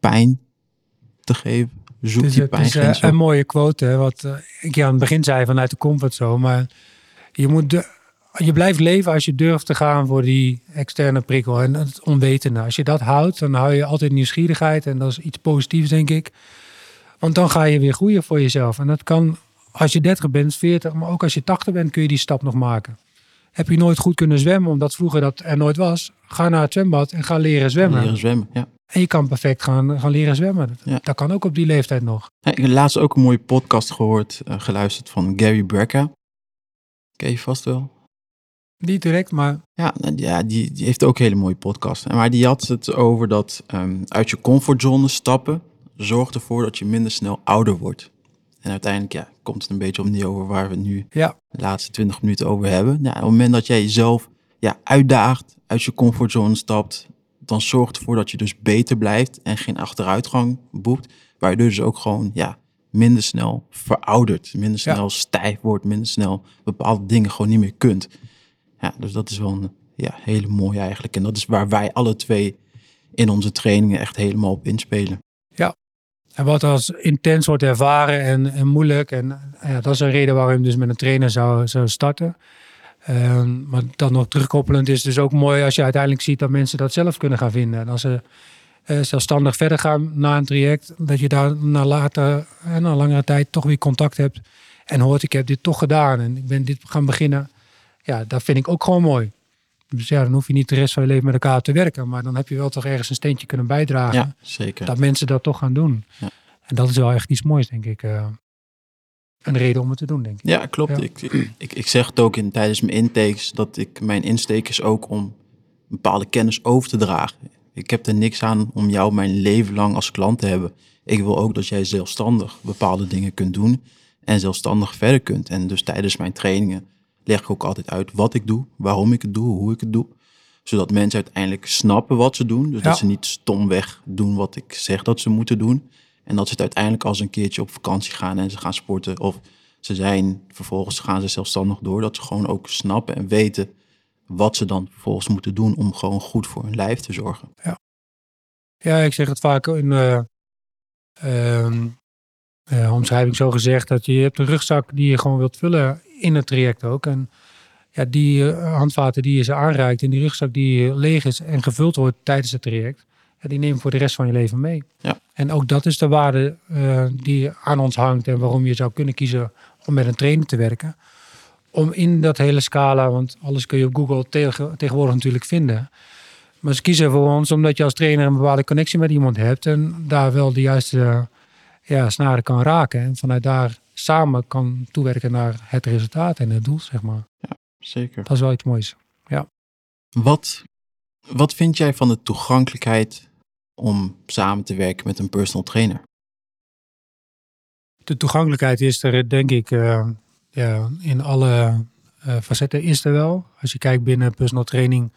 pijn te geven. Zoek het is, je het is uh, een mooie quote, hè, wat uh, ik je aan het begin zei vanuit de comfortzone. Maar je, moet de, je blijft leven als je durft te gaan voor die externe prikkel en het onwetende. Als je dat houdt, dan hou je altijd nieuwsgierigheid en dat is iets positiefs, denk ik. Want dan ga je weer groeien voor jezelf. En dat kan als je 30 bent, 40, maar ook als je 80 bent, kun je die stap nog maken. Heb je nooit goed kunnen zwemmen, omdat vroeger dat er nooit was? Ga naar het zwembad en ga leren zwemmen. Leren zwemmen, ja. En je kan perfect gaan, gaan leren zwemmen. Dat, Ja. dat kan ook op die leeftijd nog. Ja, Ik heb laatst ook een mooie podcast gehoord, eh, geluisterd van Gary Brecka. Ken je vast wel? Niet direct, maar Ja, nou, ja die, die heeft ook een hele mooie podcast. Maar die had het over dat ehm, uit je comfortzone stappen zorgt ervoor dat je minder snel ouder wordt. En uiteindelijk ja, komt het een beetje op neer over waar we het nu ja, de laatste 20 minuten over hebben. Ja, op het moment dat jij jezelf ja, uitdaagt, uit je comfortzone stapt, dan zorgt ervoor dat je dus beter blijft en geen achteruitgang boekt. Waardoor je dus ook gewoon ja, minder snel veroudert, minder Ja. snel stijf wordt, minder snel bepaalde dingen gewoon niet meer kunt. Ja, dus dat is wel een ja, hele mooie eigenlijk. En dat is waar wij alle twee in onze trainingen echt helemaal op inspelen. En wat als intens wordt ervaren en, en moeilijk. En eh, ja, dat is een reden waarom je dus met een trainer zou, zou starten. Ehm, maar dan nog terugkoppelend is dus ook mooi als je uiteindelijk ziet dat mensen dat zelf kunnen gaan vinden. En als ze eh, zelfstandig verder gaan na een traject, dat je daar na later en na langere tijd toch weer contact hebt. En hoort, ik heb dit toch gedaan en ik ben dit gaan beginnen. Ja, dat vind ik ook gewoon mooi. Dus ja, dan hoef je niet de rest van je leven met elkaar te werken. Maar dan heb je wel toch ergens een steentje kunnen bijdragen Ja, zeker. dat mensen dat toch gaan doen. Ja. En dat is wel echt iets moois, denk ik. eh, een reden om het te doen, denk ik. Ja, klopt. Ja. Ik, ik, ik zeg het ook in, tijdens mijn intakes dat ik mijn insteek is ook om bepaalde kennis over te dragen. Ik heb er niks aan om jou mijn leven lang als klant te hebben. Ik wil ook dat jij zelfstandig bepaalde dingen kunt doen en zelfstandig verder kunt. En dus tijdens mijn trainingen leg ik ook altijd uit wat ik doe, waarom ik het doe, hoe ik het doe. Zodat mensen uiteindelijk snappen wat ze doen. Dus Ja. dat ze niet stomweg doen wat ik zeg dat ze moeten doen. En dat ze het uiteindelijk als een keertje op vakantie gaan en ze gaan sporten of ze zijn, vervolgens gaan ze zelfstandig door. Dat ze gewoon ook snappen en weten wat ze dan vervolgens moeten doen om gewoon goed voor hun lijf te zorgen. Ja, ik zeg het vaak in ehm, eh, omschrijving zo gezegd. Dat je, je hebt een rugzak die je gewoon wilt vullen in het traject ook. En ja, die eh, handvaten die je ze aanreikt in die rugzak die leeg is en gevuld wordt tijdens het traject. Ja, die neem je voor de rest van je leven mee. Ja. En ook dat is de waarde eh, die aan ons hangt en waarom je zou kunnen kiezen om met een trainer te werken. Om in dat hele scala, want alles kun je op Google tegen, tegenwoordig natuurlijk vinden. Maar ze kiezen voor ons omdat je als trainer een bepaalde connectie met iemand hebt en daar wel de juiste ja, snaren kan raken. En vanuit daar samen kan toewerken naar het resultaat en het doel, zeg maar. Zeker. Dat is wel iets moois. Wat, wat vind jij van de toegankelijkheid om samen te werken met een personal trainer? De toegankelijkheid is er, denk ik, eh, ja, in alle eh, facetten is er wel. Als je kijkt binnen personal training,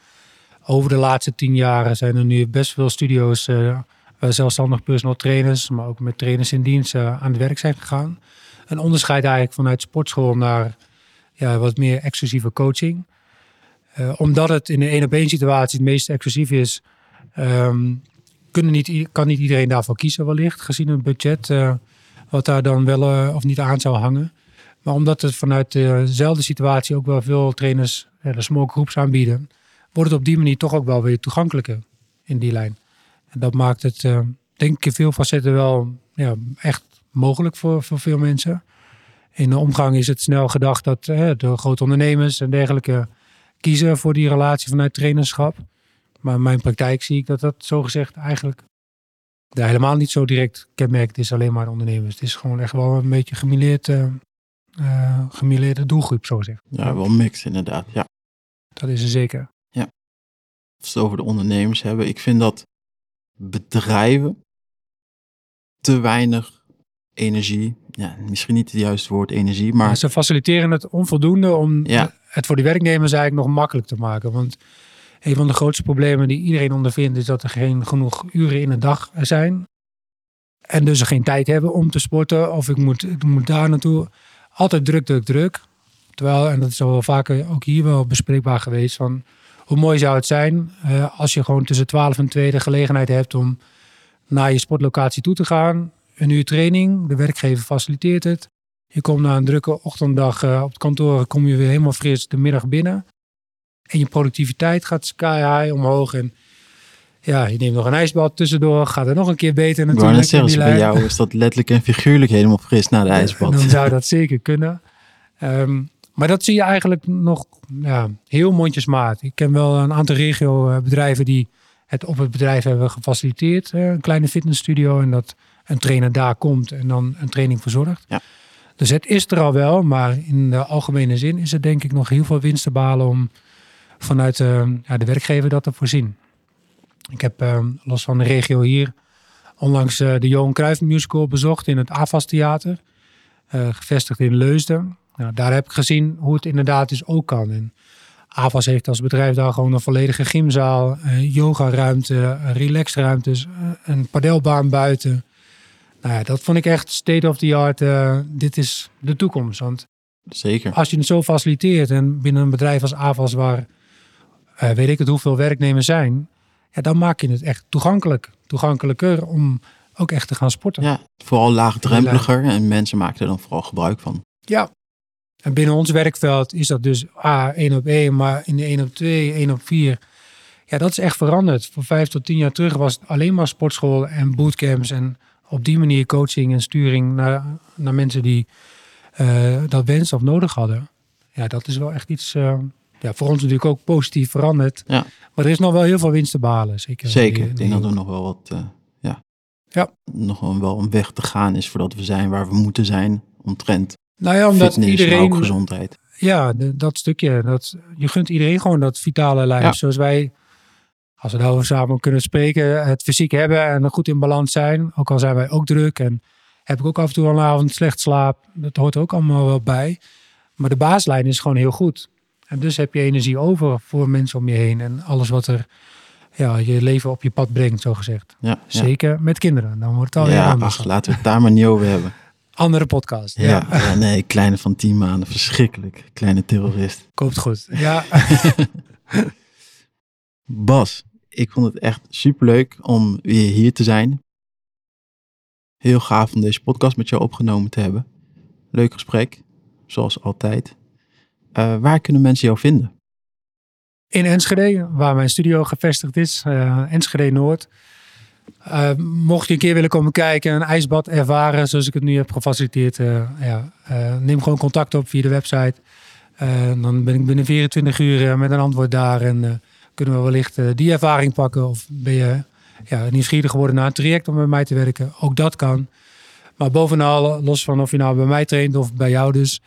over de laatste tien jaar zijn er nu best veel studio's waar zelfstandig personal trainers, maar ook met trainers in dienst aan het werk zijn gegaan. Een onderscheid eigenlijk vanuit sportschool naar ja, wat meer exclusieve coaching. omdat het in een één op één situatie het meest exclusief is, ehm, kunnen niet, kan niet iedereen daarvoor kiezen wellicht, gezien het budget wat daar dan wel of niet aan zou hangen. Maar omdat het vanuit dezelfde situatie ook wel veel trainers de small groups aanbieden, wordt het op die manier toch ook wel weer toegankelijker in die lijn. En dat maakt het, denk ik, in veel facetten wel ja, echt mogelijk voor, voor veel mensen. In de omgang is het snel gedacht dat uh, de grote ondernemers en dergelijke kiezen voor die relatie vanuit trainerschap. Maar in mijn praktijk zie ik dat dat zogezegd eigenlijk ja, helemaal niet zo direct kenmerkt is alleen maar ondernemers. Het is gewoon echt wel een beetje gemileerd, uh, gemileerde doelgroep, zo gezegd. Ja, wel mix inderdaad, ja. Dat is er zeker. Ja. Als we het over de ondernemers hebben, ik vind dat bedrijven te weinig energie, ja, misschien niet het juiste woord energie, maar... ze faciliteren het onvoldoende om het voor die werknemers eigenlijk nog makkelijk te maken. Want een van de grootste problemen die iedereen ondervindt is dat er geen genoeg uren in de dag zijn. En dus ze geen tijd hebben om te sporten of ik moet, ik moet daar naartoe. Altijd druk, druk, druk. Terwijl, en dat is al wel vaker ook hier wel bespreekbaar geweest, van hoe mooi zou het zijn uh, als je gewoon tussen 12 en 2 de gelegenheid hebt om naar je sportlocatie toe te gaan. Een uur training, de werkgever faciliteert het. Je komt na een drukke ochtenddag uh, op het kantoor, kom je weer helemaal fris de middag binnen. En je productiviteit gaat sky high omhoog. En ja, je neemt nog een ijsbad tussendoor, gaat er nog een keer beter natuurlijk. Maar zeggen, bij jou is dat letterlijk en figuurlijk helemaal fris na de ijsbad. dan zou dat zeker kunnen. Um, maar dat zie je eigenlijk nog ja, heel mondjesmaat. Ik ken wel een aantal regio-bedrijven die het op het bedrijf hebben gefaciliteerd. Een kleine fitnessstudio en dat een trainer daar komt en dan een training verzorgt. Ja. Dus het is er al wel, maar in de algemene zin is het denk ik nog heel veel winst te behalen om vanuit de, ja, de werkgever dat te voorzien. Ik heb uh, los van de regio hier onlangs uh, de Johan Cruijff musical bezocht in het AFAS Theater. Uh, gevestigd in Leusden. Nou, daar heb ik gezien hoe het inderdaad dus ook kan. En AVAS heeft als bedrijf daar gewoon een volledige gymzaal, yogaruimte, relaxruimtes, een padelbaan buiten. Nou ja, dat vond ik echt state of the art. Uh, dit is de toekomst. Want Zeker. als je het zo faciliteert en binnen een bedrijf als AVAS waar weet ik het hoeveel werknemers zijn, ja, dan maak je het echt toegankelijk. Toegankelijker om ook echt te gaan sporten. Ja, vooral laagdrempeliger en mensen maken er dan vooral gebruik van. Ja, en binnen ons werkveld is dat dus A, 1 op 1, maar in de 1 op 2, 1 op 4. Ja, dat is echt veranderd. Voor vijf tot tien jaar terug was het alleen maar sportschool en bootcamps. En op die manier coaching en sturing naar, naar mensen die uh, dat wensen of nodig hadden. Ja, dat is wel echt iets, uh, ja, voor ons natuurlijk ook positief veranderd. Ja. Maar er is nog wel heel veel winst te behalen. Zeker. Zeker. ik denk dat er nog wel wat, uh, ja, ja. nog wel een weg te gaan is voordat we zijn waar we moeten zijn omtrent nou ja, omdat iedereen. ook gezondheid. Ja, dat stukje. Dat, je gunt iedereen gewoon dat vitale lijf. Zoals wij, als we daarover samen kunnen spreken, het fysiek hebben en goed in balans zijn. Ook al zijn wij ook druk en heb ik ook af en toe een avond slecht slaap. Dat hoort ook allemaal wel bij. Maar de baaslijn is gewoon heel goed. En dus heb je energie over voor mensen om je heen. En alles wat er ja, je leven op je pad brengt, zo gezegd. Ja, Zeker met kinderen. Dan wordt het al ja, ach, laten we het daar maar niet over hebben. Andere podcast. Ja, ja. nee, kleine van tien maanden, verschrikkelijk. Kleine terrorist. Koopt goed. Ja. Bas, ik vond het echt superleuk om weer hier te zijn. Heel gaaf om deze podcast met jou opgenomen te hebben. Leuk gesprek, zoals altijd. Uh, waar kunnen mensen jou vinden? In Enschede, waar mijn studio gevestigd is. Uh, Enschede Noord. Uh, mocht je een keer willen komen kijken, een ijsbad ervaren zoals ik het nu heb gefaciliteerd, ja, neem gewoon contact op via de website. dan ben ik binnen 24 uur met een antwoord daar en kunnen we wellicht die ervaring pakken. Of ben je ja, nieuwsgierig geworden naar een traject om bij mij te werken? Ook dat kan. Maar bovenal, los van of je nou bij mij traint of bij jou dus,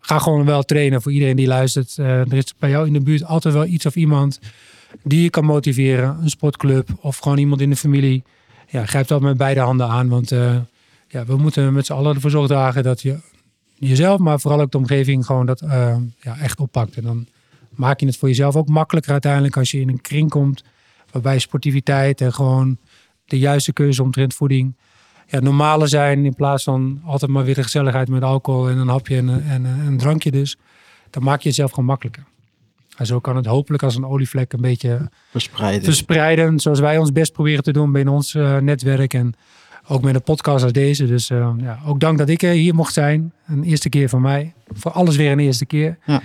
ga gewoon wel trainen voor iedereen die luistert. er is bij jou in de buurt altijd wel iets of iemand die je kan motiveren. Een sportclub of gewoon iemand in de familie. Ja, grijp dat met beide handen aan. Want uh, ja, we moeten met z'n allen ervoor zorg dragen dat je jezelf, maar vooral ook de omgeving gewoon dat ja, echt oppakt. En dan maak je het voor jezelf ook makkelijker uiteindelijk als je in een kring komt waarbij sportiviteit en gewoon de juiste keuze omtrent voeding. Ja, normale zijn in plaats van altijd maar weer de gezelligheid met alcohol en een hapje en, een- en een drankje dus. Dan maak je het zelf gewoon makkelijker. En zo kan het hopelijk als een olievlek een beetje Verspreiden. verspreiden. Zoals wij ons best proberen te doen binnen ons eh, netwerk. En ook met een podcast als deze. Dus eh, ja, ook dank dat ik eh, hier mocht zijn. Een eerste keer van mij. Voor alles weer een eerste keer. Ja.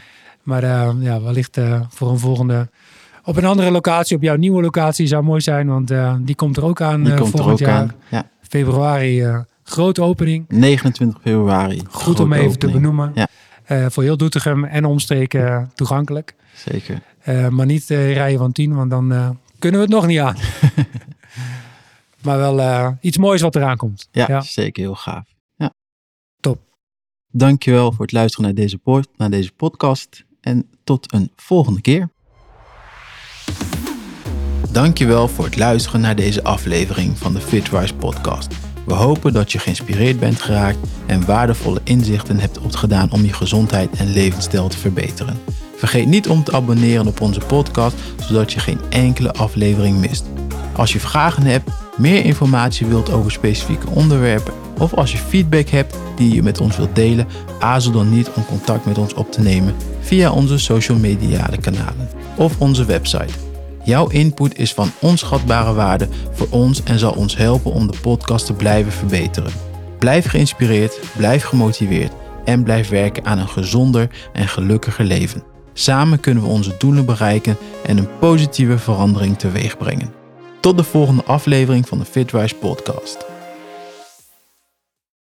Maar eh, ja, wellicht eh, voor een volgende... Op een andere locatie, op jouw nieuwe locatie zou mooi zijn. Want eh, die komt er ook aan er volgend ook jaar. aan. Ja. Februari, grote opening. 29 februari. Goed om even te benoemen. Ja. Voor heel Doetinchem en omstreken toegankelijk. Zeker. Maar niet rijden van 10, want dan kunnen we het nog niet aan. maar wel iets moois wat eraan komt. Ja, zeker. Heel gaaf. Ja. Top. Dankjewel voor het luisteren naar deze, naar deze podcast. En tot een volgende keer. Dankjewel voor het luisteren naar deze aflevering van de Fitwise podcast. We hopen dat je geïnspireerd bent geraakt en waardevolle inzichten hebt opgedaan om je gezondheid en levensstijl te verbeteren. Vergeet niet om te abonneren op onze podcast, zodat je geen enkele aflevering mist. Als je vragen hebt, meer informatie wilt over specifieke onderwerpen of als je feedback hebt die je met ons wilt delen, aarzel dan niet om contact met ons op te nemen via onze social media kanalen of onze website. Jouw input is van onschatbare waarde voor ons en zal ons helpen om de podcast te blijven verbeteren. Blijf geïnspireerd, blijf gemotiveerd en blijf werken aan een gezonder en gelukkiger leven. Samen kunnen we onze doelen bereiken en een positieve verandering teweeg brengen. Tot de volgende aflevering van de Fitwise podcast.